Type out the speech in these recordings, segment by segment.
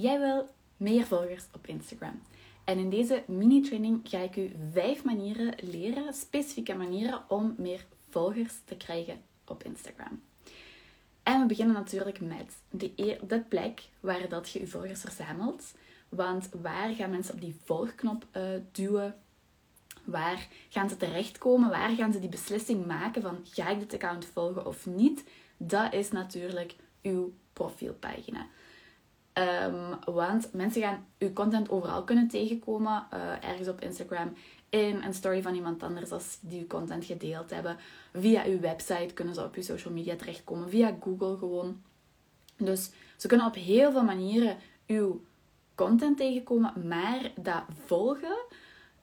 Jij wil meer volgers op Instagram. En in deze mini-training ga ik u vijf manieren leren, specifieke manieren om meer volgers te krijgen op Instagram. En we beginnen natuurlijk met de, de plek waar dat je je volgers verzamelt. Want waar gaan mensen op die volgknop uh, duwen? Waar gaan ze terechtkomen? Waar gaan ze die beslissing maken van ga ik dit account volgen of niet? Dat is natuurlijk uw profielpagina. Um, want mensen gaan uw content overal kunnen tegenkomen. Uh, ergens op Instagram, in een story van iemand anders als die uw content gedeeld hebben. Via uw website kunnen ze op uw social media terechtkomen. Via Google gewoon. Dus ze kunnen op heel veel manieren uw content tegenkomen. Maar dat volgen,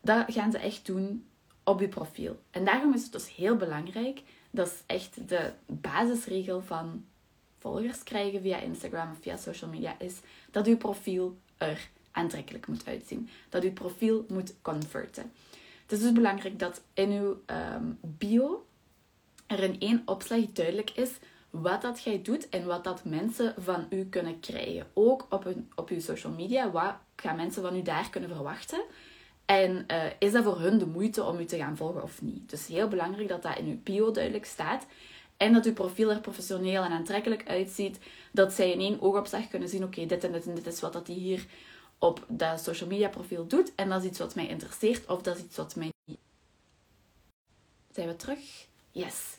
dat gaan ze echt doen op uw profiel. En daarom is het dus heel belangrijk. Dat is echt de basisregel van volgers krijgen via Instagram of via social media, is dat uw profiel er aantrekkelijk moet uitzien. Dat uw profiel moet converten. Het is dus belangrijk dat in uw ehm, bio er in één opslag duidelijk is wat dat jij doet en wat dat mensen van u kunnen krijgen. Ook op, op uw social media, wat gaan mensen van u daar kunnen verwachten? En uh, is dat voor hun de moeite om u te gaan volgen of niet? Dus heel belangrijk dat dat in uw bio duidelijk staat. En dat uw profiel er professioneel en aantrekkelijk uitziet. Dat zij in één oogopslag kunnen zien, oké, dit en dit en dit is wat dat die hier op dat social media profiel doet. En dat is iets wat mij interesseert of dat is iets wat mij. Zijn we terug? Yes.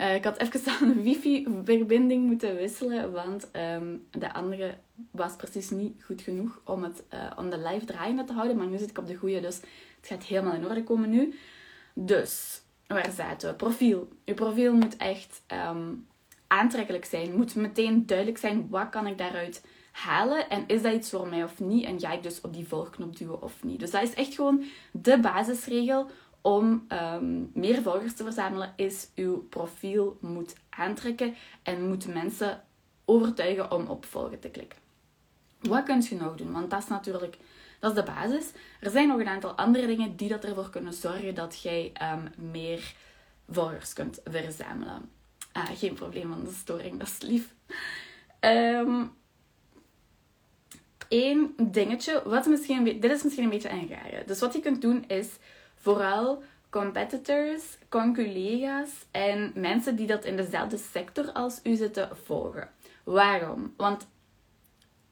Uh, ik had even aan wifi-verbinding moeten wisselen, want um, de andere was precies niet goed genoeg om het uh, de live draaiende te houden. Maar nu zit ik op de goede, dus het gaat helemaal in orde komen nu. Dus, waar zaten we? Profiel. Je profiel moet echt um, aantrekkelijk zijn. Moet meteen duidelijk zijn, wat kan ik daaruit halen? En is dat iets voor mij of niet? En ga ik dus op die volgknop duwen of niet? Dus dat is echt gewoon de basisregel om um, meer volgers te verzamelen, is uw profiel moet aantrekken en moet mensen overtuigen om op volgen te klikken. Wat kun je nog doen? Want dat is natuurlijk dat is de basis. Er zijn nog een aantal andere dingen die dat ervoor kunnen zorgen dat jij um, meer volgers kunt verzamelen. Ah, geen probleem van de storing, dat is lief. Eén dingetje, wat misschien, dit is misschien een beetje een rare. Dus wat je kunt doen is vooral competitors, conculega's en mensen die dat in dezelfde sector als u zitten volgen. Waarom? Want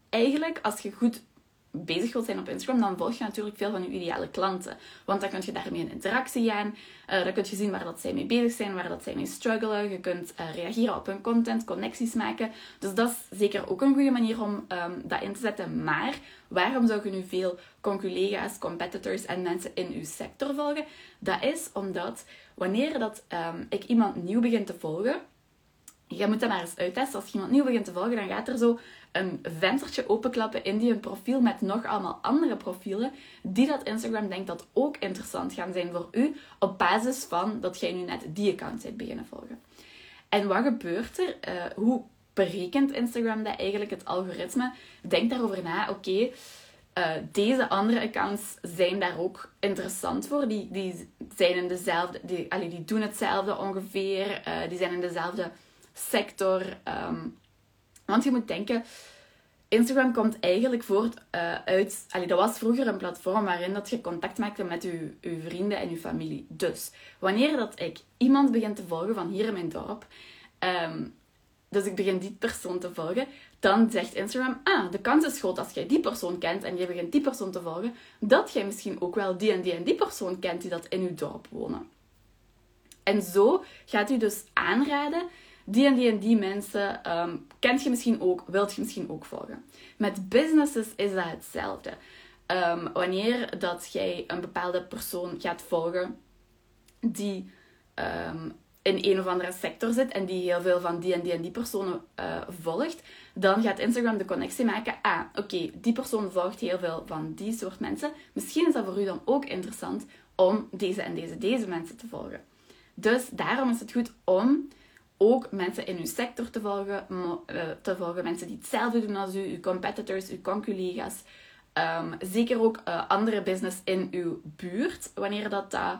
eigenlijk, als je goed bezig wilt zijn op Instagram, dan volg je natuurlijk veel van je ideale klanten. Want dan kun je daarmee in interactie gaan. Uh, dan kun je zien waar dat zij mee bezig zijn, waar dat zij mee struggelen. Je kunt uh, reageren op hun content, connecties maken. Dus dat is zeker ook een goede manier om um, dat in te zetten. Maar waarom zou je nu veel conculega's, competitors en mensen in uw sector volgen? Dat is omdat wanneer dat, um, ik iemand nieuw begin te volgen, je moet dat maar eens uittesten. Als je iemand nieuw begint te volgen, dan gaat er zo een venstertje openklappen in die een profiel met nog allemaal andere profielen die dat Instagram denkt dat ook interessant gaan zijn voor u op basis van dat jij nu net die account bent beginnen volgen. En wat gebeurt er? Uh, hoe berekent Instagram dat eigenlijk, het algoritme? Denk daarover na, oké, uh, deze andere accounts zijn daar ook interessant voor. Die, die zijn in dezelfde, die, allee, die doen hetzelfde ongeveer, uh, die zijn in dezelfde sector. Um, want je moet denken, Instagram komt eigenlijk voort uh, uit... Allee, dat was vroeger een platform waarin dat je contact maakte met je, je vrienden en je familie. Dus, wanneer dat ik iemand begin te volgen van hier in mijn dorp... Um, dus ik begin die persoon te volgen, dan zegt Instagram, ah, de kans is groot als jij die persoon kent en je begint die persoon te volgen, dat jij misschien ook wel die en die en die persoon kent die dat in je dorp wonen. En zo gaat u dus aanraden die en die en die mensen um, kent je misschien ook, wilt je misschien ook volgen. Met businesses is dat hetzelfde. Um, wanneer dat jij een bepaalde persoon gaat volgen die um, in een of andere sector zit en die heel veel van die en die en die personen uh, volgt, dan gaat Instagram de connectie maken. Ah, oké, die persoon volgt heel veel van die soort mensen. Misschien is dat voor u dan ook interessant om deze en deze, deze mensen te volgen. Dus daarom is het goed om ook mensen in uw sector te volgen, uh, te volgen mensen die hetzelfde doen als u, uw competitors, uw conculega's. Um, zeker ook uh, andere business in uw buurt, wanneer dat, dat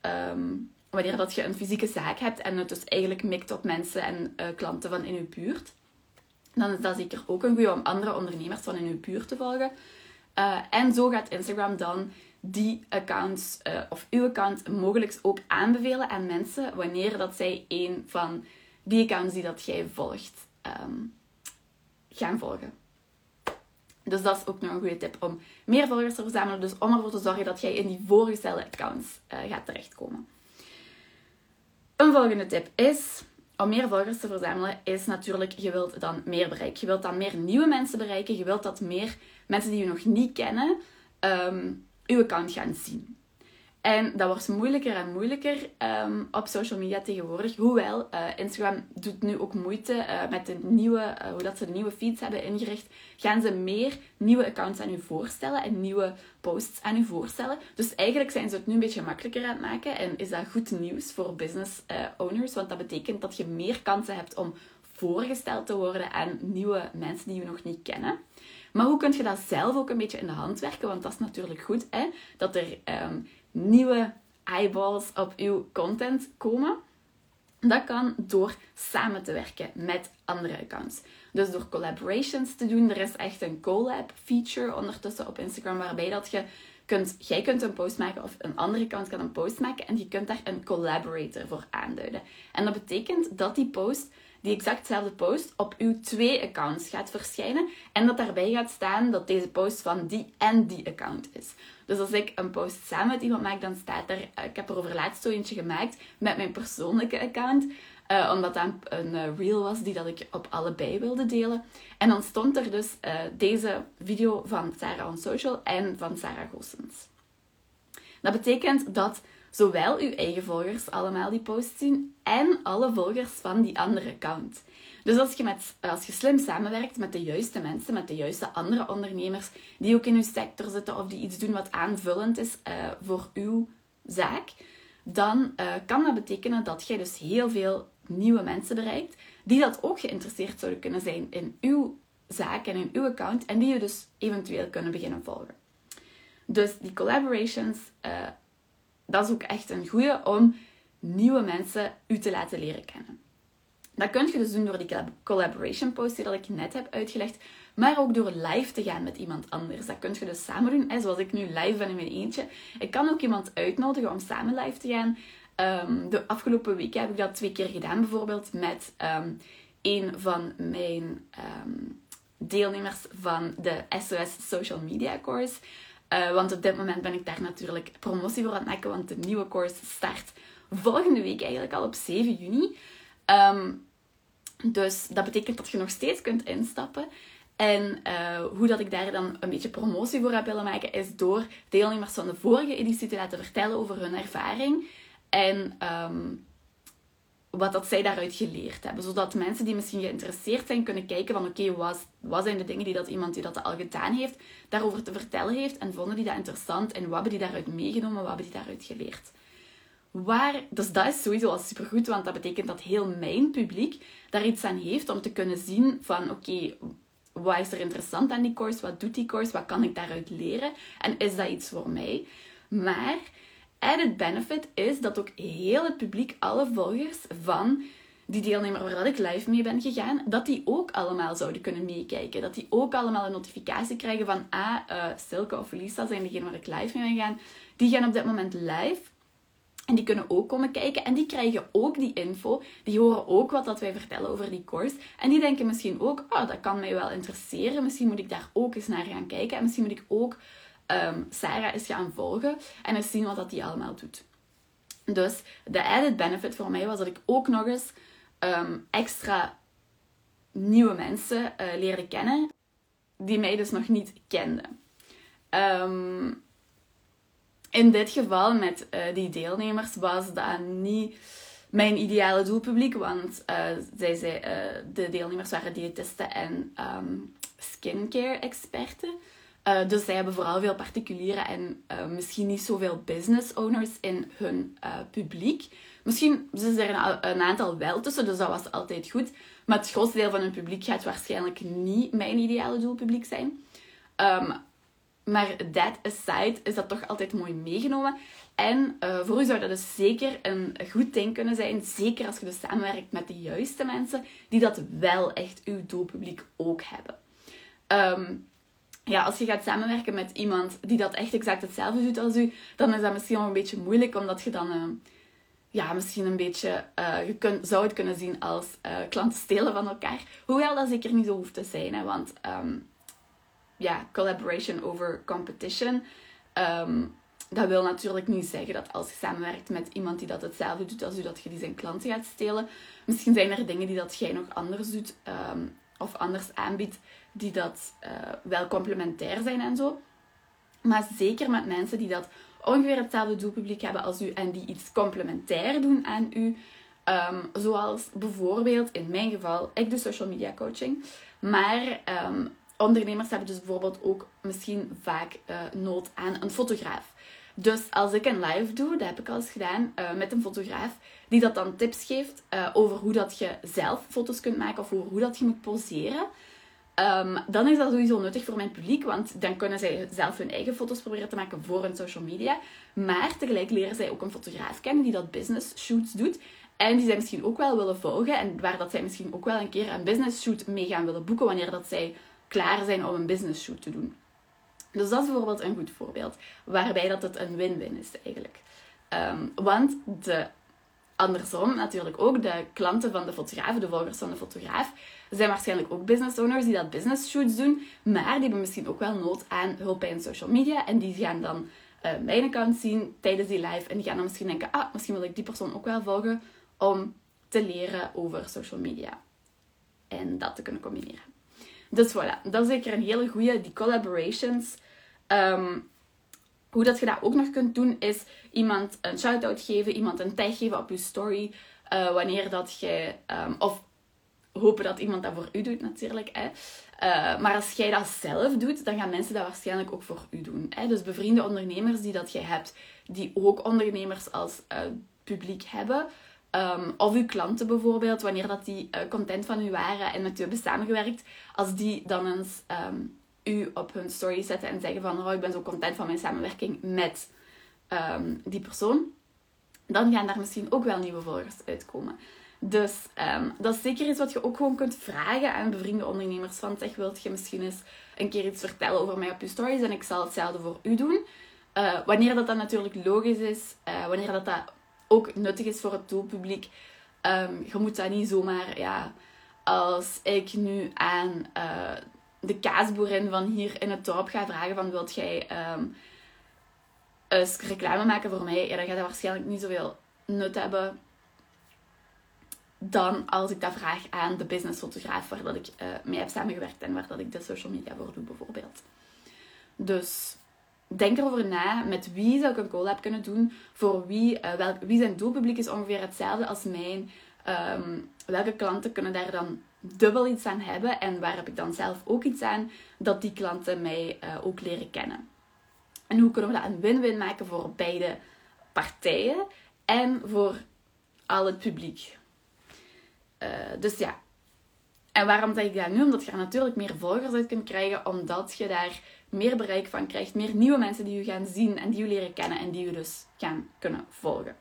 um, wanneer dat je een fysieke zaak hebt en het dus eigenlijk mikt op mensen en klanten van in uw buurt. dan is dat zeker ook een goede om andere ondernemers van in uw buurt te volgen. En zo gaat Instagram dan die accounts of uw account mogelijk ook aanbevelen aan mensen wanneer dat zij een van die accounts die dat jij volgt um, gaan volgen. Dus dat is ook nog een goede tip om meer volgers te verzamelen. Dus om ervoor te zorgen dat jij in die voorgestelde accounts uh, gaat terechtkomen. Een volgende tip is, om meer volgers te verzamelen, is natuurlijk, je wilt dan meer bereiken. Je wilt dan meer nieuwe mensen bereiken. Je wilt dat meer mensen die je nog niet kennen, um, uw account gaan zien. En dat wordt moeilijker en moeilijker um, op social media tegenwoordig. Hoewel, uh, Instagram doet nu ook moeite uh, met de nieuwe, uh, hoe dat ze de nieuwe feeds hebben ingericht. Gaan ze meer nieuwe accounts aan u voorstellen en nieuwe posts aan u voorstellen. Dus eigenlijk zijn ze het nu een beetje makkelijker aan het maken. En is dat goed nieuws voor business owners. Want dat betekent dat je meer kansen hebt om voorgesteld te worden aan nieuwe mensen die je nog niet kennen. Maar hoe kun je dat zelf ook een beetje in de hand werken? Want dat is natuurlijk goed, hè? dat er um, nieuwe eyeballs op uw content komen. Dat kan door samen te werken met andere accounts. Dus door collaborations te doen. Er is echt een collab feature ondertussen op Instagram waarbij dat je kunt, jij kunt een post maken of een andere account kan een post maken en je kunt daar een collaborator voor aanduiden. En dat betekent dat die post die exact dezelfde post op uw twee accounts gaat verschijnen. En dat daarbij gaat staan dat deze post van die en die account is. Dus als ik een post samen met iemand maak, dan staat er... Eh, ik heb er over laatst zo eentje gemaakt met mijn persoonlijke account. Uh, omdat dat een, een reel was die dat ik op allebei wilde delen. En dan stond er dus deze video van Sarah on Social en van Sarah Goossens. Dat betekent dat zowel uw eigen volgers allemaal die post zien en alle volgers van die andere account. Dus als je, met, als je slim samenwerkt met de juiste mensen, met de juiste andere ondernemers die ook in uw sector zitten of die iets doen wat aanvullend is uh, voor uw zaak, dan uh, kan dat betekenen dat jij dus heel veel nieuwe mensen bereikt die dat ook geïnteresseerd zouden kunnen zijn in uw zaak en in uw account en die je dus eventueel kunnen beginnen volgen. Dus die collaborations, uh, dat is ook echt een goede om nieuwe mensen u te laten leren kennen. Dat kun je dus doen door die collaboration post die ik net heb uitgelegd, maar ook door live te gaan met iemand anders. Dat kun je dus samen doen, hè, zoals ik nu live ben in mijn eentje. Ik kan ook iemand uitnodigen om samen live te gaan. Um, de afgelopen week heb ik dat twee keer gedaan, bijvoorbeeld met um, een van mijn um, deelnemers van de SOS Social Media Course. Uh, want op dit moment ben ik daar natuurlijk promotie voor aan het maken, want de nieuwe course start volgende week eigenlijk al op 7 juni. Um, dus dat betekent dat je nog steeds kunt instappen. En uh, hoe dat ik daar dan een beetje promotie voor heb willen maken, is door deelnemers van de vorige editie te laten vertellen over hun ervaring. En um, wat dat zij daaruit geleerd hebben. Zodat mensen die misschien geïnteresseerd zijn kunnen kijken van oké, wat zijn de dingen die dat iemand die dat al gedaan heeft, daarover te vertellen heeft. En vonden die dat interessant en wat hebben die daaruit meegenomen, wat hebben die daaruit geleerd. Waar, dus dat is sowieso al supergoed, want dat betekent dat heel mijn publiek daar iets aan heeft om te kunnen zien van oké, wat is er interessant aan die course, wat doet die course, wat kan ik daaruit leren en is dat iets voor mij. Maar added benefit is dat ook heel het publiek, alle volgers van die deelnemer waar ik live mee ben gegaan, dat die ook allemaal zouden kunnen meekijken. Dat die ook allemaal een notificatie krijgen van, ah, uh, Silke of Lisa zijn degene waar ik live mee ben gegaan. Die gaan op dit moment live. En die kunnen ook komen kijken en die krijgen ook die info. Die horen ook wat dat wij vertellen over die course. En die denken misschien ook, oh, dat kan mij wel interesseren. Misschien moet ik daar ook eens naar gaan kijken. En misschien moet ik ook um, Sarah eens gaan volgen en eens zien wat dat die allemaal doet. Dus de added benefit voor mij was dat ik ook nog eens um, extra nieuwe mensen uh, leerde kennen die mij dus nog niet kenden. Um, in dit geval met uh, die deelnemers was dat niet mijn ideale doelpubliek, want uh, zij, zij, de deelnemers waren diëtisten en skincare experten. Dus zij hebben vooral veel particulieren en misschien niet zoveel business owners in hun publiek. Misschien zijn er een, aantal wel tussen, dus dat was altijd goed. Maar het grootste deel van hun publiek gaat waarschijnlijk niet mijn ideale doelpubliek zijn. Um, maar that aside is dat toch altijd mooi meegenomen. En voor u zou dat dus zeker een goed ding kunnen zijn. Zeker als je dus samenwerkt met de juiste mensen die dat wel echt uw doelpubliek ook hebben. Um, ja, als je gaat samenwerken met iemand die dat echt exact hetzelfde doet als u, dan is dat misschien wel een beetje moeilijk, omdat je dan uh, ja, misschien een beetje, uh, je kunt, zou het kunnen zien als uh, klanten stelen van elkaar. Hoewel dat zeker niet zo hoeft te zijn, hè, want um, ja, collaboration over competition. Um, dat wil natuurlijk niet zeggen dat als je samenwerkt met iemand die dat hetzelfde doet als u, dat je die zijn klanten gaat stelen. Misschien zijn er dingen die dat jij nog anders doet um, of anders aanbiedt, die dat uh, wel complementair zijn en zo. Maar zeker met mensen die dat ongeveer hetzelfde doelpubliek hebben als u en die iets complementair doen aan u. Um, zoals bijvoorbeeld in mijn geval, ik doe social media coaching. Maar um, ondernemers hebben dus bijvoorbeeld ook misschien vaak uh, nood aan een fotograaf. Dus als ik een live doe, dat heb ik al eens gedaan, uh, met een fotograaf, die dat dan tips geeft uh, over hoe dat je zelf foto's kunt maken of over hoe dat je moet poseren. Um, dan is dat sowieso nuttig voor mijn publiek, want dan kunnen zij zelf hun eigen foto's proberen te maken voor hun social media. Maar tegelijk leren zij ook een fotograaf kennen die dat business shoots doet. En die zij misschien ook wel willen volgen. En waar dat zij misschien ook wel een keer een business shoot mee gaan willen boeken wanneer dat zij klaar zijn om een business shoot te doen. Dus dat is bijvoorbeeld een goed voorbeeld. Waarbij dat het een win-win is eigenlijk. Um, want de, andersom natuurlijk ook, de klanten van de fotograaf, de volgers van de fotograaf, zijn waarschijnlijk ook business owners die dat business shoots doen. Maar die hebben misschien ook wel nood aan hulp bij social media. En die gaan dan uh, mijn account zien tijdens die live. En die gaan dan misschien denken, ah, misschien wil ik die persoon ook wel volgen om te leren over social media. En dat te kunnen combineren. Dus voilà, dat is zeker een hele goede, die collaborations. Um, hoe dat je dat ook nog kunt doen, is iemand een shout-out geven, iemand een tag geven op je story. Uh, wanneer dat je, um, of hopen dat iemand dat voor u doet natuurlijk. Hè. Uh, maar als jij dat zelf doet, dan gaan mensen dat waarschijnlijk ook voor u doen. Hè. Dus bevriende ondernemers die dat jij hebt, die ook ondernemers als uh, publiek hebben. Um, of uw klanten bijvoorbeeld, wanneer dat die content van u waren en met u hebben samengewerkt, als die dan eens um, u op hun story zetten en zeggen van oh, ik ben zo content van mijn samenwerking met um, die persoon, dan gaan daar misschien ook wel nieuwe volgers uitkomen. Dus dat is zeker iets wat je ook gewoon kunt vragen aan bevriende ondernemers. Van zeg, wilt je misschien eens een keer iets vertellen over mij op je stories en ik zal hetzelfde voor u doen. Uh, wanneer dat dan natuurlijk logisch is, uh, wanneer dat, dat ook nuttig is voor het doelpubliek. Um, je moet dat niet zomaar, ja, als ik nu aan uh, de kaasboerin van hier in het dorp ga vragen van wilt jij um, reclame maken voor mij, ja, dan gaat dat waarschijnlijk niet zoveel nut hebben dan als ik dat vraag aan de businessfotograaf waar dat ik uh, mee heb samengewerkt en waar dat ik de social media voor doe bijvoorbeeld. Dus denk erover na met wie zou ik een collab kunnen doen. Voor wie, uh, welk, wie zijn doelpubliek is ongeveer hetzelfde als mijn. Um, welke klanten kunnen daar dan dubbel iets aan hebben en waar heb ik dan zelf ook iets aan dat die klanten mij uh, ook leren kennen. En hoe kunnen we dat een win-win maken voor beide partijen en voor al het publiek. Uh, dus ja. En waarom zeg ik dat nu? Omdat je er natuurlijk meer volgers uit kunt krijgen, omdat je daar meer bereik van krijgt, meer nieuwe mensen die je gaan zien en die je leren kennen en die je dus gaan kunnen volgen.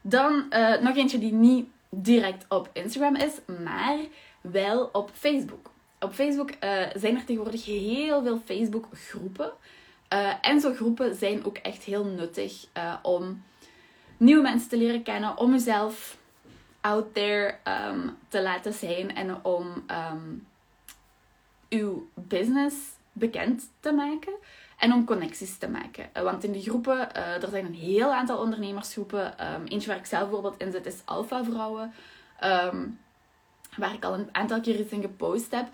Dan uh, nog eentje die niet direct op Instagram is, maar wel op Facebook. Op Facebook uh, zijn er tegenwoordig heel veel Facebook groepen. Uh, en zo'n groepen zijn ook echt heel nuttig om nieuwe mensen te leren kennen, om jezelf out there um, te laten zijn en om um, uw business bekend te maken en om connecties te maken. Uh, want in die groepen, uh, er zijn een heel aantal ondernemersgroepen. Um, eentje waar ik zelf bijvoorbeeld in zit is Alpha Vrouwen, waar ik al een aantal keer iets in gepost heb.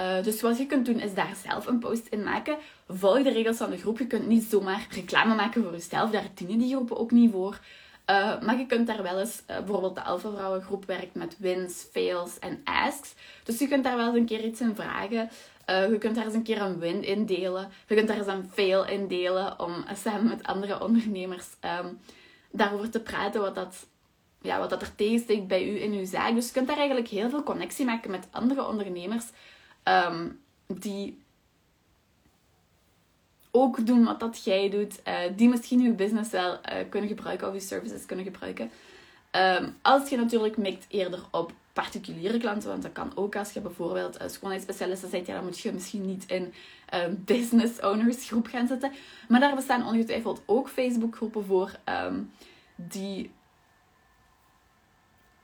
Uh, dus wat je kunt doen is daar zelf een post in maken. Volg de regels van de groep. Je kunt niet zomaar reclame maken voor jezelf. Daar dienen die groepen ook niet voor. Maar je kunt daar wel eens, bijvoorbeeld de Alpha Vrouwengroep werkt met wins, fails en asks. Dus je kunt daar wel eens een keer iets in vragen. Uh, je kunt daar eens een keer een win in delen. Je kunt daar eens een fail in delen om samen met andere ondernemers um, daarover te praten wat dat, ja, wat dat er tegensteekt bij u in uw zaak. Dus je kunt daar eigenlijk heel veel connectie maken met andere ondernemers um, die ook doen wat dat jij doet, uh, die misschien je business wel kunnen gebruiken of je services kunnen gebruiken. Ehm, als je natuurlijk mikt eerder op particuliere klanten, want dat kan ook als je bijvoorbeeld een schoonheidsspecialiste bent, ja, dan moet je misschien niet in een business owners groep gaan zitten. Maar daar bestaan ongetwijfeld ook Facebook groepen voor ehm, die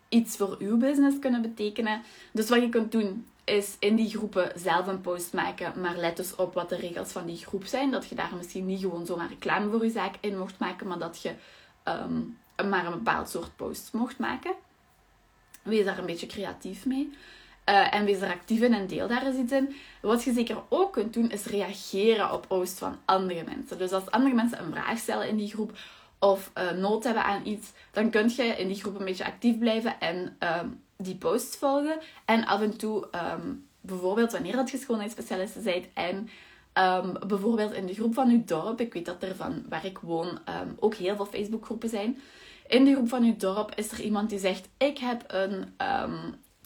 iets voor uw business kunnen betekenen. Dus wat je kunt doen is in die groepen zelf een post maken, maar let dus op wat de regels van die groep zijn. Dat je daar misschien niet gewoon zomaar reclame voor je zaak in mocht maken, maar dat je ehm, maar een bepaald soort post mocht maken. Wees daar een beetje creatief mee. Uh, en wees er actief in en deel daar eens iets in. Wat je zeker ook kunt doen, is reageren op posts van andere mensen. Dus als andere mensen een vraag stellen in die groep of uh, nood hebben aan iets, dan kun je in die groep een beetje actief blijven en um, die posts volgen. En af en toe, um, bijvoorbeeld wanneer dat je schoonheidsspecialiste bent en um, bijvoorbeeld in de groep van uw dorp, ik weet dat er van waar ik woon ook heel veel Facebookgroepen zijn. In de groep van uw dorp is er iemand die zegt: Ik heb een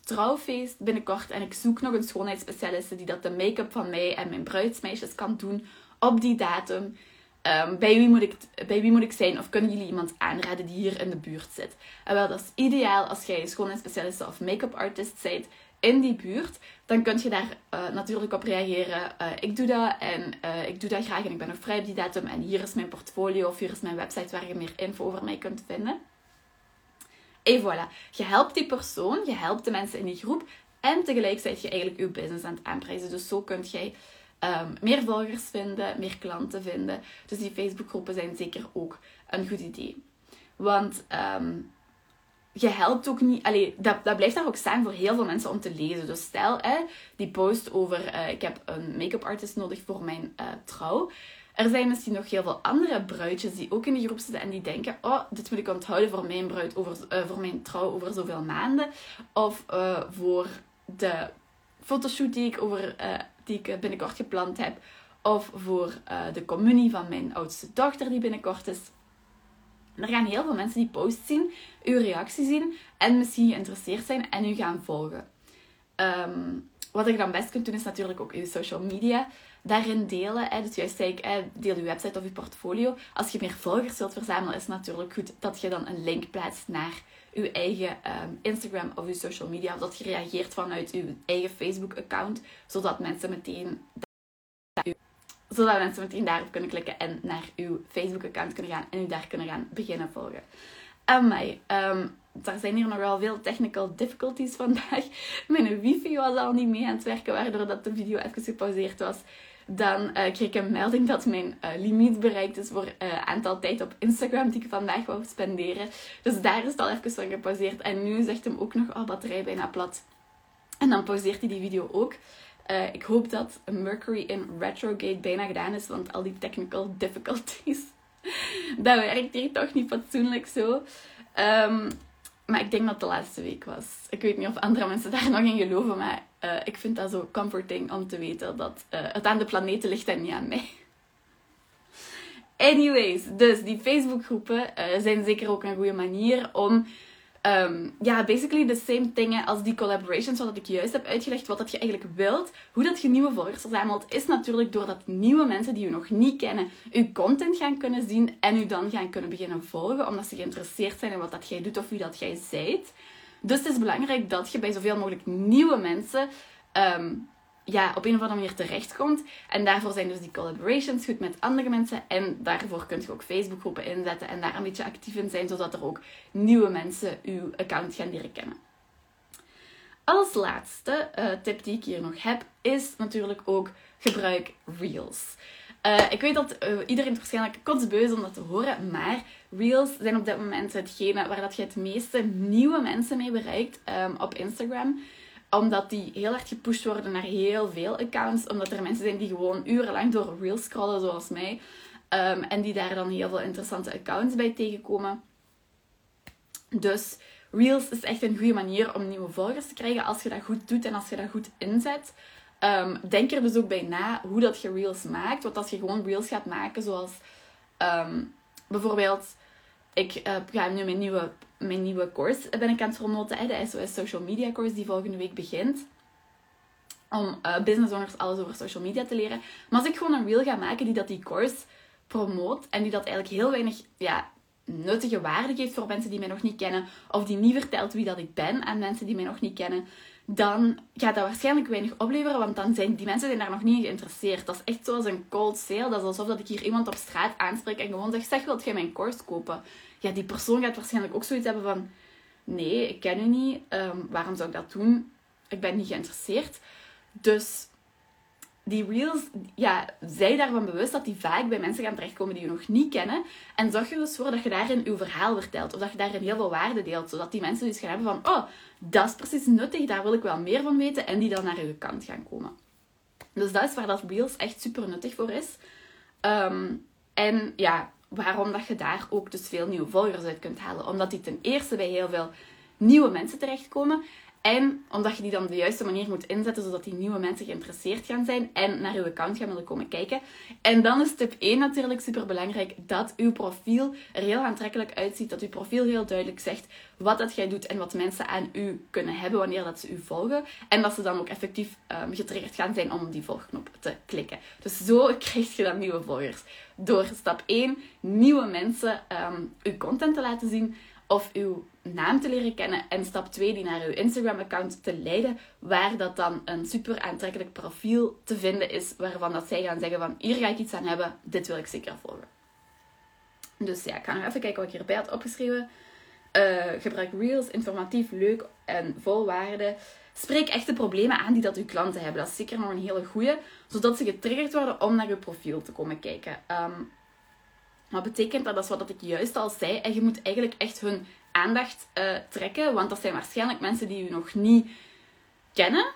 trouwfeest binnenkort en ik zoek nog een schoonheidsspecialiste die dat de make-up van mij en mijn bruidsmeisjes kan doen op die datum. Ehm, bij, wie moet ik, bij wie moet ik zijn? Of kunnen jullie iemand aanraden die hier in de buurt zit? En wel, dat is ideaal als jij schoonheidsspecialiste of make-up artist bent in die buurt. Dan kun je daar uh, natuurlijk op reageren. Uh, ik doe dat en uh, ik doe dat graag en ik ben nog vrij op die datum. En hier is mijn portfolio of hier is mijn website waar je meer info over mij kunt vinden. En voilà, je helpt die persoon, je helpt de mensen in die groep en tegelijk zet je eigenlijk je business aan het aanprijzen. Dus zo kun jij um, meer volgers vinden, meer klanten vinden. Dus die Facebookgroepen zijn zeker ook een goed idee. Want um, je helpt ook niet... Allee, dat, dat blijft daar ook staan voor heel veel mensen om te lezen. Dus stel, hè, die post over... Uh, ik heb een make-up artist nodig voor mijn uh, trouw. Er zijn misschien nog heel veel andere bruidjes die ook in die groep zitten en die denken: Oh, dit moet ik onthouden voor mijn bruid, over, uh, voor mijn trouw over zoveel maanden. Of voor de fotoshoot die ik, over, die ik binnenkort gepland heb. Of voor de communie van mijn oudste dochter die binnenkort is. Er gaan heel veel mensen die post zien, uw reactie zien en misschien geïnteresseerd zijn en u gaan volgen. Um, wat je dan best kunt doen is natuurlijk ook je social media daarin delen. Hè. Dus juist zei ik, deel je website of je portfolio. Als je meer volgers wilt verzamelen, is het natuurlijk goed dat je dan een link plaatst naar je eigen ehm, Instagram of je social media. Of dat je reageert vanuit je eigen Facebook-account, zodat mensen meteen zodat mensen meteen daarop kunnen klikken en naar uw Facebook-account kunnen gaan en u daar kunnen gaan beginnen volgen. Amai, um, er zijn hier nog wel veel technical difficulties vandaag. Mijn wifi was al niet mee aan het werken, waardoor dat de video even gepauzeerd was. Dan uh, kreeg ik een melding dat mijn uh, limiet bereikt is voor het uh, aantal tijd op Instagram die ik vandaag wou spenderen. Dus daar is het al even van gepauzeerd. En nu zegt hem ook nog, oh, batterij bijna plat. En dan pauzeert hij die video ook. Ik hoop dat Mercury in retrograde bijna gedaan is, want al die technical difficulties, dat werkt hier toch niet fatsoenlijk zo. Um, maar ik denk dat het de laatste week was. Ik weet niet of andere mensen daar nog in geloven, maar uh, ik vind dat zo comforting om te weten dat uh, het aan de planeten ligt en niet aan mij. Anyways, dus die Facebookgroepen uh, zijn zeker ook een goede manier om um, ja, basically the same dingen als die collaborations, wat ik juist heb uitgelegd, wat dat je eigenlijk wilt, hoe dat je nieuwe volgers verzamelt, is natuurlijk doordat nieuwe mensen die je nog niet kennen, je content gaan kunnen zien en u dan gaan kunnen beginnen volgen, omdat ze geïnteresseerd zijn in wat dat jij doet of wie dat jij zijt. Dus het is belangrijk dat je bij zoveel mogelijk nieuwe mensen um, ja, op een of andere manier terechtkomt. En daarvoor zijn dus die collaborations goed met andere mensen. En daarvoor kun je ook Facebookgroepen inzetten en daar een beetje actief in zijn, zodat er ook nieuwe mensen uw account gaan leren kennen. Als laatste uh, tip die ik hier nog heb, is natuurlijk ook gebruik Reels. Uh, ik weet dat uh, iedereen het waarschijnlijk kotsbeu is om dat te horen, maar Reels zijn op dit moment hetgene waar dat je het meeste nieuwe mensen mee bereikt um, op Instagram omdat die heel erg gepusht worden naar heel veel accounts. Omdat er mensen zijn die gewoon urenlang door Reels scrollen, zoals mij. Um, en die daar dan heel veel interessante accounts bij tegenkomen. Dus Reels is echt een goede manier om nieuwe volgers te krijgen als je dat goed doet en als je dat goed inzet. Um, denk er dus ook bij na hoe dat je Reels maakt. Want als je gewoon Reels gaat maken, zoals um, bijvoorbeeld ik uh, ga nu mijn nieuwe, mijn nieuwe course ben ik aan het promoten. De SOS Social Media course die volgende week begint. om uh, business owners alles over social media te leren. Maar als ik gewoon een reel ga maken die dat die course promoot en die dat eigenlijk heel weinig ja, nuttige waarde geeft voor mensen die mij nog niet kennen, of die niet vertelt wie dat ik ben aan mensen die mij nog niet kennen, dan gaat dat waarschijnlijk weinig opleveren, want dan zijn die mensen zijn daar nog niet geïnteresseerd. Dat is echt zoals een cold sale. Dat is alsof dat ik hier iemand op straat aanspreek en gewoon zeg, zeg, wilt jij mijn course kopen? Ja, die persoon gaat waarschijnlijk ook zoiets hebben van, nee, ik ken u niet, ehm, waarom zou ik dat doen? Ik ben niet geïnteresseerd. Dus die reels, ja, zij daarvan bewust dat die vaak bij mensen gaan terechtkomen die je nog niet kennen. En zorg er dus voor dat je daarin je verhaal vertelt. Of dat je daarin heel veel waarde deelt. Zodat die mensen dus gaan hebben van, oh, dat is precies nuttig, daar wil ik wel meer van weten. En die dan naar je kant gaan komen. Dus dat is waar dat reels echt super nuttig voor is. Ehm, en ja, waarom dat je daar ook dus veel nieuwe volgers uit kunt halen. Omdat die ten eerste bij heel veel nieuwe mensen terechtkomen. En omdat je die dan de juiste manier moet inzetten, zodat die nieuwe mensen geïnteresseerd gaan zijn en naar je account gaan willen komen kijken. En dan is tip 1 natuurlijk super belangrijk dat uw profiel er heel aantrekkelijk uitziet. Dat uw profiel heel duidelijk zegt wat dat jij doet en wat mensen aan u kunnen hebben wanneer dat ze u volgen. En dat ze dan ook effectief um, getriggerd gaan zijn om die volgknop te klikken. Dus zo krijg je dan nieuwe volgers. Door stap 1 nieuwe mensen um, uw content te laten zien of uw naam te leren kennen en stap 2 die naar uw Instagram-account te leiden, waar dat dan een super aantrekkelijk profiel te vinden is, waarvan dat zij gaan zeggen van hier ga ik iets aan hebben, dit wil ik zeker volgen. Dus ja, ik ga nog even kijken wat ik hierbij had opgeschreven. Uh, gebruik Reels, informatief, leuk en vol waarde. Spreek echt de problemen aan die dat uw klanten hebben. Dat is zeker nog een hele goede, zodat ze getriggerd worden om naar uw profiel te komen kijken. Um, wat betekent dat? Dat is wat ik juist al zei. En je moet eigenlijk echt hun aandacht uh, trekken. Want dat zijn waarschijnlijk mensen die je nog niet kennen.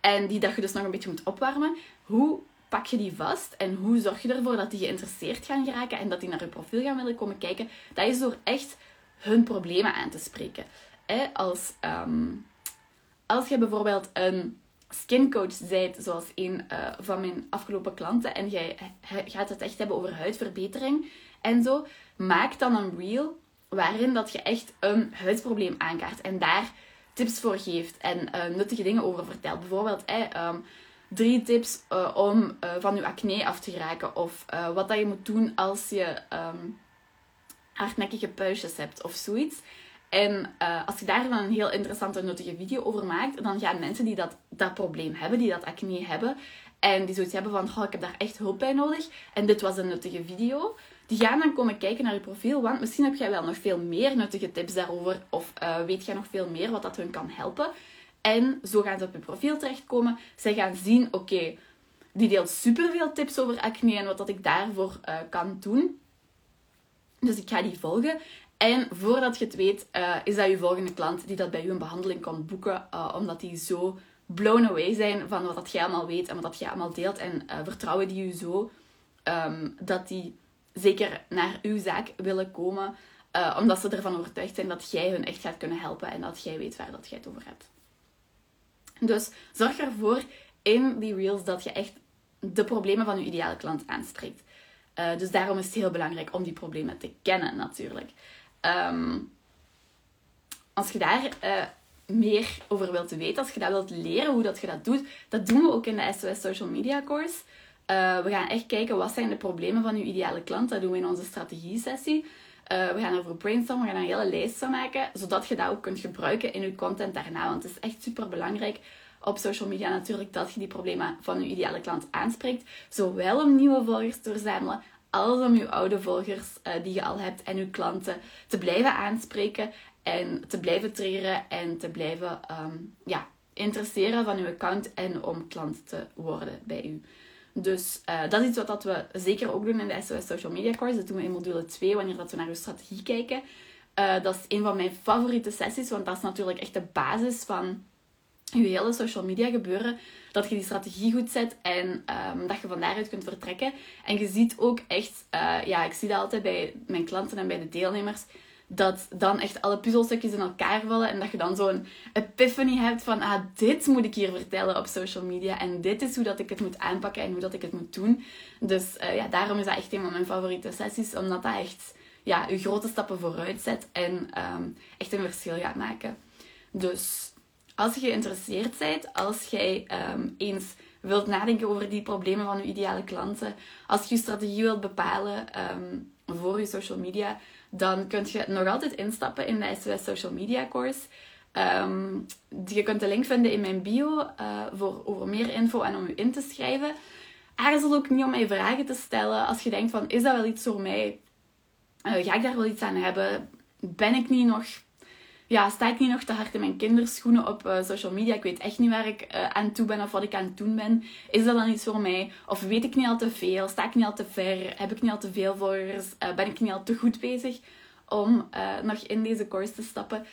En die dat je dus nog een beetje moet opwarmen. Hoe pak je die vast? En hoe zorg je ervoor dat die geïnteresseerd gaan geraken en dat die naar je profiel gaan willen komen kijken? Dat is door echt hun problemen aan te spreken. Als, um, als je bijvoorbeeld een skincoach bent, zoals een uh, van mijn afgelopen klanten, en jij gaat het echt hebben over huidverbetering en zo, maak dan een reel waarin dat je echt een huidprobleem aankaart en daar tips voor geeft en uh, nuttige dingen over vertelt. Bijvoorbeeld eh, drie tips uh, om uh, van je acne af te geraken of wat dat je moet doen als je um, hardnekkige puistjes hebt of zoiets. En als je daar dan een heel interessante nuttige video over maakt, dan gaan mensen die dat, dat probleem hebben, die dat acne hebben, en die zoiets hebben van, ik heb daar echt hulp bij nodig. En dit was een nuttige video gaan dan komen kijken naar je profiel, want misschien heb jij wel nog veel meer nuttige tips daarover of uh, weet jij nog veel meer wat dat hun kan helpen. En zo gaan ze op je profiel terechtkomen. Zij gaan zien, oké, die deelt superveel tips over acne en wat dat ik daarvoor uh, kan doen. Dus ik ga die volgen. En voordat je het weet, uh, is dat je volgende klant die dat bij u een behandeling kan boeken, omdat die zo blown away zijn van wat dat jij allemaal weet en wat dat jij allemaal deelt. En vertrouwen die u zo um, dat die zeker naar uw zaak willen komen. Uh, omdat ze ervan overtuigd zijn dat jij hun echt gaat kunnen helpen en dat jij weet waar dat jij het over hebt. Dus zorg ervoor in die reels dat je echt de problemen van je ideale klant aanspreekt. Uh, dus daarom is het heel belangrijk om die problemen te kennen, natuurlijk. Um, als je daar uh, meer over wilt weten, als je dat wilt leren, hoe dat je dat doet, dat doen we ook in de SOS Social Media Course. Uh, we gaan echt kijken wat zijn de problemen van uw ideale klant. Dat doen we in onze strategie-sessie. Uh, we gaan over brainstormen, we gaan een hele lijst van maken, zodat je dat ook kunt gebruiken in je content daarna. Want het is echt super belangrijk op social media natuurlijk dat je die problemen van je ideale klant aanspreekt. Zowel om nieuwe volgers te verzamelen, als om je oude volgers uh, die je al hebt en je klanten te blijven aanspreken en te blijven triggeren en te blijven um, ja, interesseren van uw account en om klant te worden bij u. Dus uh, dat is iets wat we zeker ook doen in de SOS Social Media Course. Dat doen we in module 2, wanneer dat we naar uw strategie kijken. Uh, dat is een van mijn favoriete sessies, want dat is natuurlijk echt de basis van je hele social media gebeuren. Dat je die strategie goed zet en um, dat je van daaruit kunt vertrekken. En je ziet ook echt, uh, ja, ik zie dat altijd bij mijn klanten en bij de deelnemers dat dan echt alle puzzelstukjes in elkaar vallen en dat je dan zo'n epiphany hebt van ah, dit moet ik hier vertellen op social media en dit is hoe dat ik het moet aanpakken en hoe dat ik het moet doen. Dus uh, ja, daarom is dat echt een van mijn favoriete sessies, omdat dat echt ja, je grote stappen vooruit zet en um, echt een verschil gaat maken. Dus als je geïnteresseerd bent, als jij ehm, eens wilt nadenken over die problemen van je ideale klanten, als je je strategie wilt bepalen ehm, voor je social media, dan kun je nog altijd instappen in de SOS Social Media Course. Ehm, je kunt de link vinden in mijn bio uh, voor over meer info en om je in te schrijven. Aarzel ook niet om mij vragen te stellen als je denkt van, is dat wel iets voor mij? Uh, ga ik daar wel iets aan hebben? Ben ik niet nog ja, sta ik niet nog te hard in mijn kinderschoenen op uh, social media. Ik weet echt niet waar ik uh, aan toe ben of wat ik aan het doen ben. Is dat dan iets voor mij? Of weet ik niet al te veel? Sta ik niet al te ver? Heb ik niet al te veel volgers? Uh, ben ik niet al te goed bezig om nog in deze course te stappen?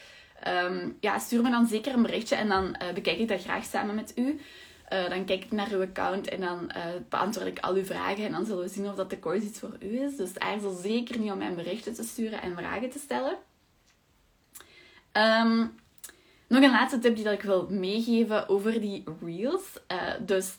Um, ja, stuur me dan zeker een berichtje en dan bekijk ik dat graag samen met u. dan kijk ik naar uw account en dan beantwoord ik al uw vragen. En dan zullen we zien of dat de course iets voor u is. Dus aarzel zeker niet om mij berichten te sturen en vragen te stellen. Um, nog een laatste tip die dat ik wil meegeven over die reels. Uh, dus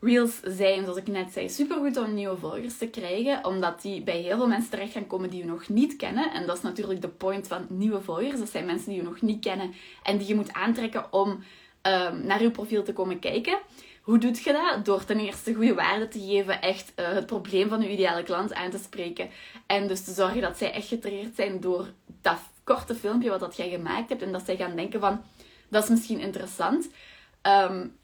reels zijn, zoals ik net zei, supergoed om nieuwe volgers te krijgen. Omdat die bij heel veel mensen terecht gaan komen die je nog niet kennen. En dat is natuurlijk de point van nieuwe volgers. Dat zijn mensen die je nog niet kennen en die je moet aantrekken om um, naar je profiel te komen kijken. Hoe doe je dat? Door ten eerste goede waarde te geven, echt uh, het probleem van je ideale klant aan te spreken. En dus te zorgen dat zij echt getriggerd zijn door dat korte filmpje wat dat jij gemaakt hebt. En dat zij gaan denken van, dat is misschien interessant. Um,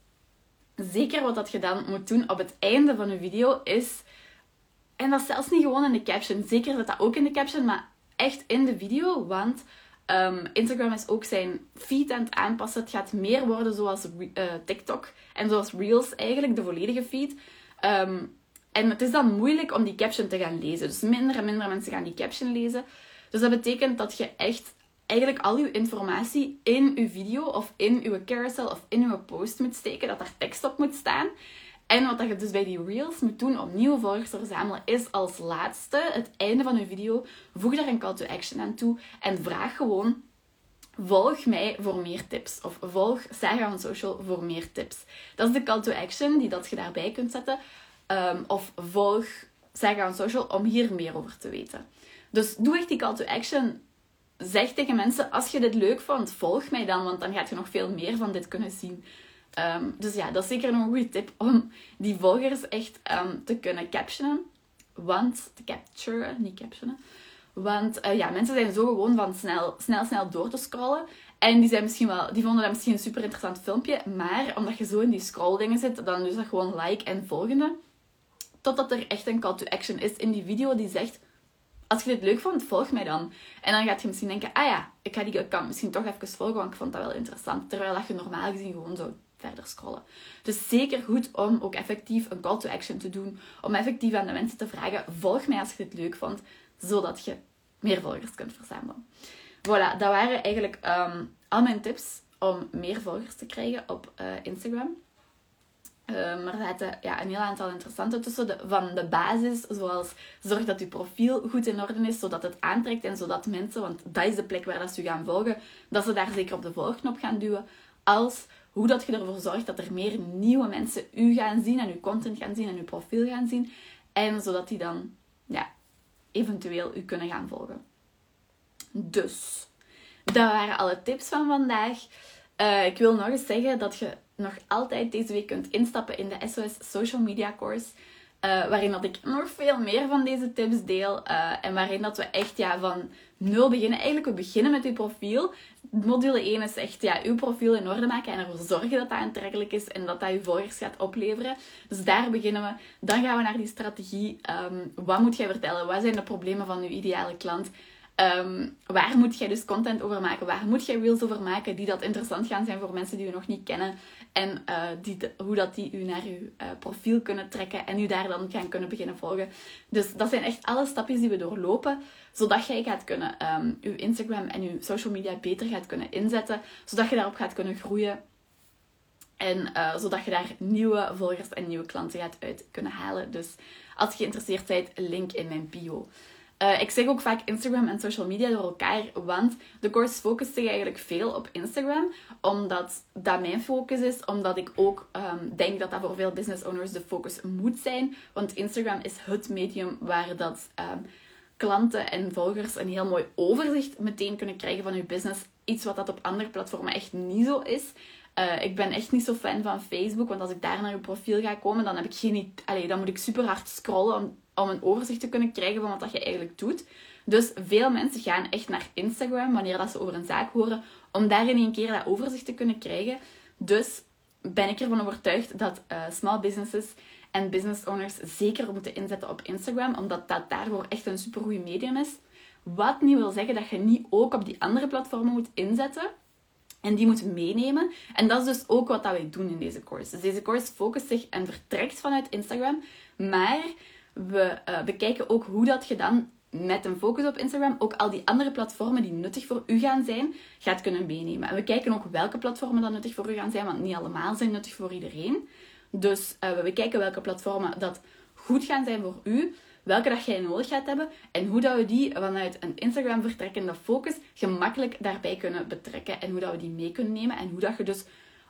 zeker wat dat je dan moet doen op het einde van een video is... En dat zelfs niet gewoon in de caption. Zeker dat dat ook in de caption, maar echt in de video. Want um, Instagram is ook zijn feed aan het aanpassen. Het gaat meer worden zoals uh, TikTok. En zoals Reels eigenlijk, de volledige feed. Um, en het is dan moeilijk om die caption te gaan lezen. Dus minder en minder mensen gaan die caption lezen. Dus dat betekent dat je echt eigenlijk al je informatie in je video of in je carousel of in je post moet steken, dat daar tekst op moet staan. En wat je dus bij die reels moet doen om nieuwe volgers te verzamelen, is als laatste, het einde van je video, voeg daar een call to action aan toe en vraag gewoon volg mij voor meer tips. Of volg Sarah on Social voor meer tips. Dat is de call to action die dat je daarbij kunt zetten. Um, of volg Sarah on Social om hier meer over te weten. Dus doe echt die call to action. Zeg tegen mensen, als je dit leuk vond, volg mij dan, want dan gaat je nog veel meer van dit kunnen zien. Um, dus ja, dat is zeker een goede tip om die volgers echt um, te kunnen captionen. Want, te capturen, niet captionen. Want uh, ja, mensen zijn zo gewoon van snel, snel, snel door te scrollen. En die, zijn misschien wel, die vonden dat misschien een super interessant filmpje. Maar omdat je zo in die scrolldingen zit, dan is dat gewoon like en volgende. Totdat er echt een call to action is in die video die zegt als je dit leuk vond, volg mij dan. En dan gaat je misschien denken, ah ja, ik ga die account misschien toch even volgen, want ik vond dat wel interessant. Terwijl dat je normaal gezien gewoon zo verder scrollen. Dus zeker goed om ook effectief een call to action te doen. Om effectief aan de mensen te vragen, volg mij als je dit leuk vond. Zodat je meer volgers kunt verzamelen. Voilà, dat waren eigenlijk um, al mijn tips om meer volgers te krijgen op uh, Instagram. Uh, maar er zaten ja, een heel aantal interessante tussen. De, van de basis, zoals zorg dat je profiel goed in orde is, zodat het aantrekt en zodat mensen, want dat is de plek waar dat ze u gaan volgen, dat ze daar zeker op de volgknop gaan duwen. Als hoe dat je ervoor zorgt dat er meer nieuwe mensen u gaan zien en uw content gaan zien en uw profiel gaan zien. En zodat die dan ja, eventueel u kunnen gaan volgen. Dus, dat waren alle tips van vandaag. Uh, ik wil nog eens zeggen dat je nog altijd deze week kunt instappen in de SOS Social Media Course. Uh, waarin dat ik nog veel meer van deze tips deel. Uh, en waarin dat we echt ja, van nul beginnen. Eigenlijk, we beginnen met uw profiel. Module 1 is echt ja, uw profiel in orde maken en ervoor zorgen dat dat aantrekkelijk is en dat dat je volgers gaat opleveren. Dus daar beginnen we. Dan gaan we naar die strategie. Um, wat moet jij vertellen? Wat zijn de problemen van uw ideale klant? Um, waar moet jij dus content over maken? Waar moet jij reels over maken die dat interessant gaan zijn voor mensen die je nog niet kennen? En uh, die, hoe dat die u naar je uh, profiel kunnen trekken en u daar dan gaan kunnen beginnen volgen. Dus dat zijn echt alle stapjes die we doorlopen, zodat jij gaat kunnen um, uw Instagram en uw social media beter gaat kunnen inzetten, zodat je daarop gaat kunnen groeien. En uh, zodat je daar nieuwe volgers en nieuwe klanten gaat uit kunnen halen. Dus als je geïnteresseerd bent, link in mijn bio. Uh, ik zeg ook vaak Instagram en social media door elkaar, want de course focust zich eigenlijk veel op Instagram, omdat dat mijn focus is, omdat ik ook um, denk dat dat voor veel business owners de focus moet zijn, want Instagram is het medium waar dat um, klanten en volgers een heel mooi overzicht meteen kunnen krijgen van je business, iets wat dat op andere platformen echt niet zo is. Eh, ik ben echt niet zo fan van Facebook, want als ik daar naar je profiel ga komen, dan, heb ik geen, Allee, dan moet ik super hard scrollen om, om een overzicht te kunnen krijgen van wat je eigenlijk doet. Dus veel mensen gaan echt naar Instagram wanneer dat ze over een zaak horen, om daar in één keer dat overzicht te kunnen krijgen. Dus ben ik ervan overtuigd dat uh, small businesses en business owners zeker moeten inzetten op Instagram, omdat dat daarvoor echt een supergoeie medium is. Wat niet wil zeggen dat je niet ook op die andere platformen moet inzetten. En die moet meenemen. En dat is dus ook wat dat wij doen in deze course. Dus deze course focust zich en vertrekt vanuit Instagram. Maar we bekijken ook hoe dat je dan met een focus op Instagram ook al die andere platformen die nuttig voor u gaan zijn, gaat kunnen meenemen. En we kijken ook welke platformen dan nuttig voor u gaan zijn, want niet allemaal zijn nuttig voor iedereen. Dus uh, we bekijken welke platformen dat goed gaan zijn voor u, welke dat jij nodig gaat hebben en hoe dat we die vanuit een Instagram vertrekkende focus gemakkelijk daarbij kunnen betrekken en hoe dat we die mee kunnen nemen en hoe dat je dus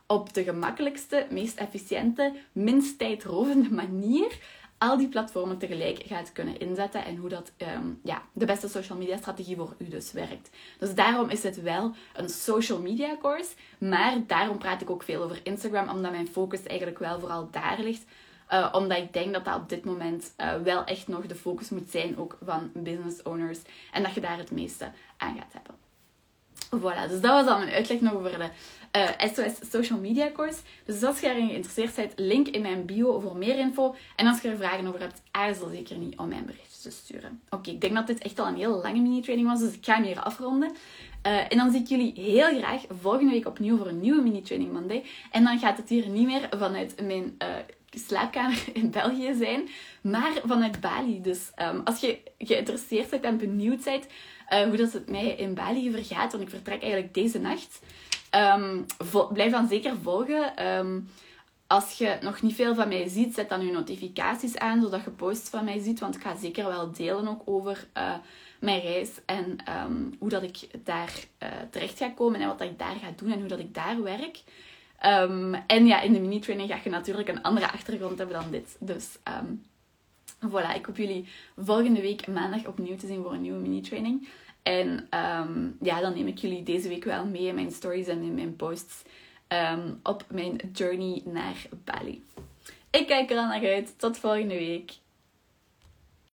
op de gemakkelijkste, meest efficiënte, minst tijdrovende manier al die platformen tegelijk gaat kunnen inzetten en hoe dat ehm, ja, de beste social media strategie voor u dus werkt. Dus daarom is het wel een social media course, maar daarom praat ik ook veel over Instagram, omdat mijn focus eigenlijk wel vooral daar ligt. Uh, omdat ik denk dat dat op dit moment uh, wel echt nog de focus moet zijn, ook van business owners. En dat je daar het meeste aan gaat hebben. Voilà, dus dat was al mijn uitleg nog over de uh, eh, SOS Social Media Course. Dus als je erin geïnteresseerd bent, link in mijn bio voor meer info. En als je er vragen over hebt, aarzel zeker niet om mijn berichtjes te sturen. Oké, ik denk dat dit echt al een heel lange mini-training was, dus ik ga hem hier afronden. Uh, en dan zie ik jullie heel graag volgende week opnieuw voor een nieuwe mini-training Monday. En dan gaat het hier niet meer vanuit mijn uh, slaapkamer in België zijn, maar vanuit Bali. Dus um, als je geïnteresseerd bent en benieuwd bent hoe dat het mij in Bali vergaat, want ik vertrek eigenlijk deze nacht. Um, blijf dan zeker volgen. Um, als je nog niet veel van mij ziet, zet dan je notificaties aan, zodat je posts van mij ziet. Want ik ga zeker wel delen ook over uh, mijn reis en um, hoe dat ik daar uh, terecht ga komen en wat dat ik daar ga doen en hoe dat ik daar werk. en ja, in de mini-training ga je natuurlijk een andere achtergrond hebben dan dit. Dus voilà, ik hoop jullie volgende week maandag opnieuw te zien voor een nieuwe mini-training. En um, ja, dan neem ik jullie deze week wel mee in mijn stories en in mijn posts um, op mijn journey naar Bali. Ik kijk er al naar uit. Tot volgende week.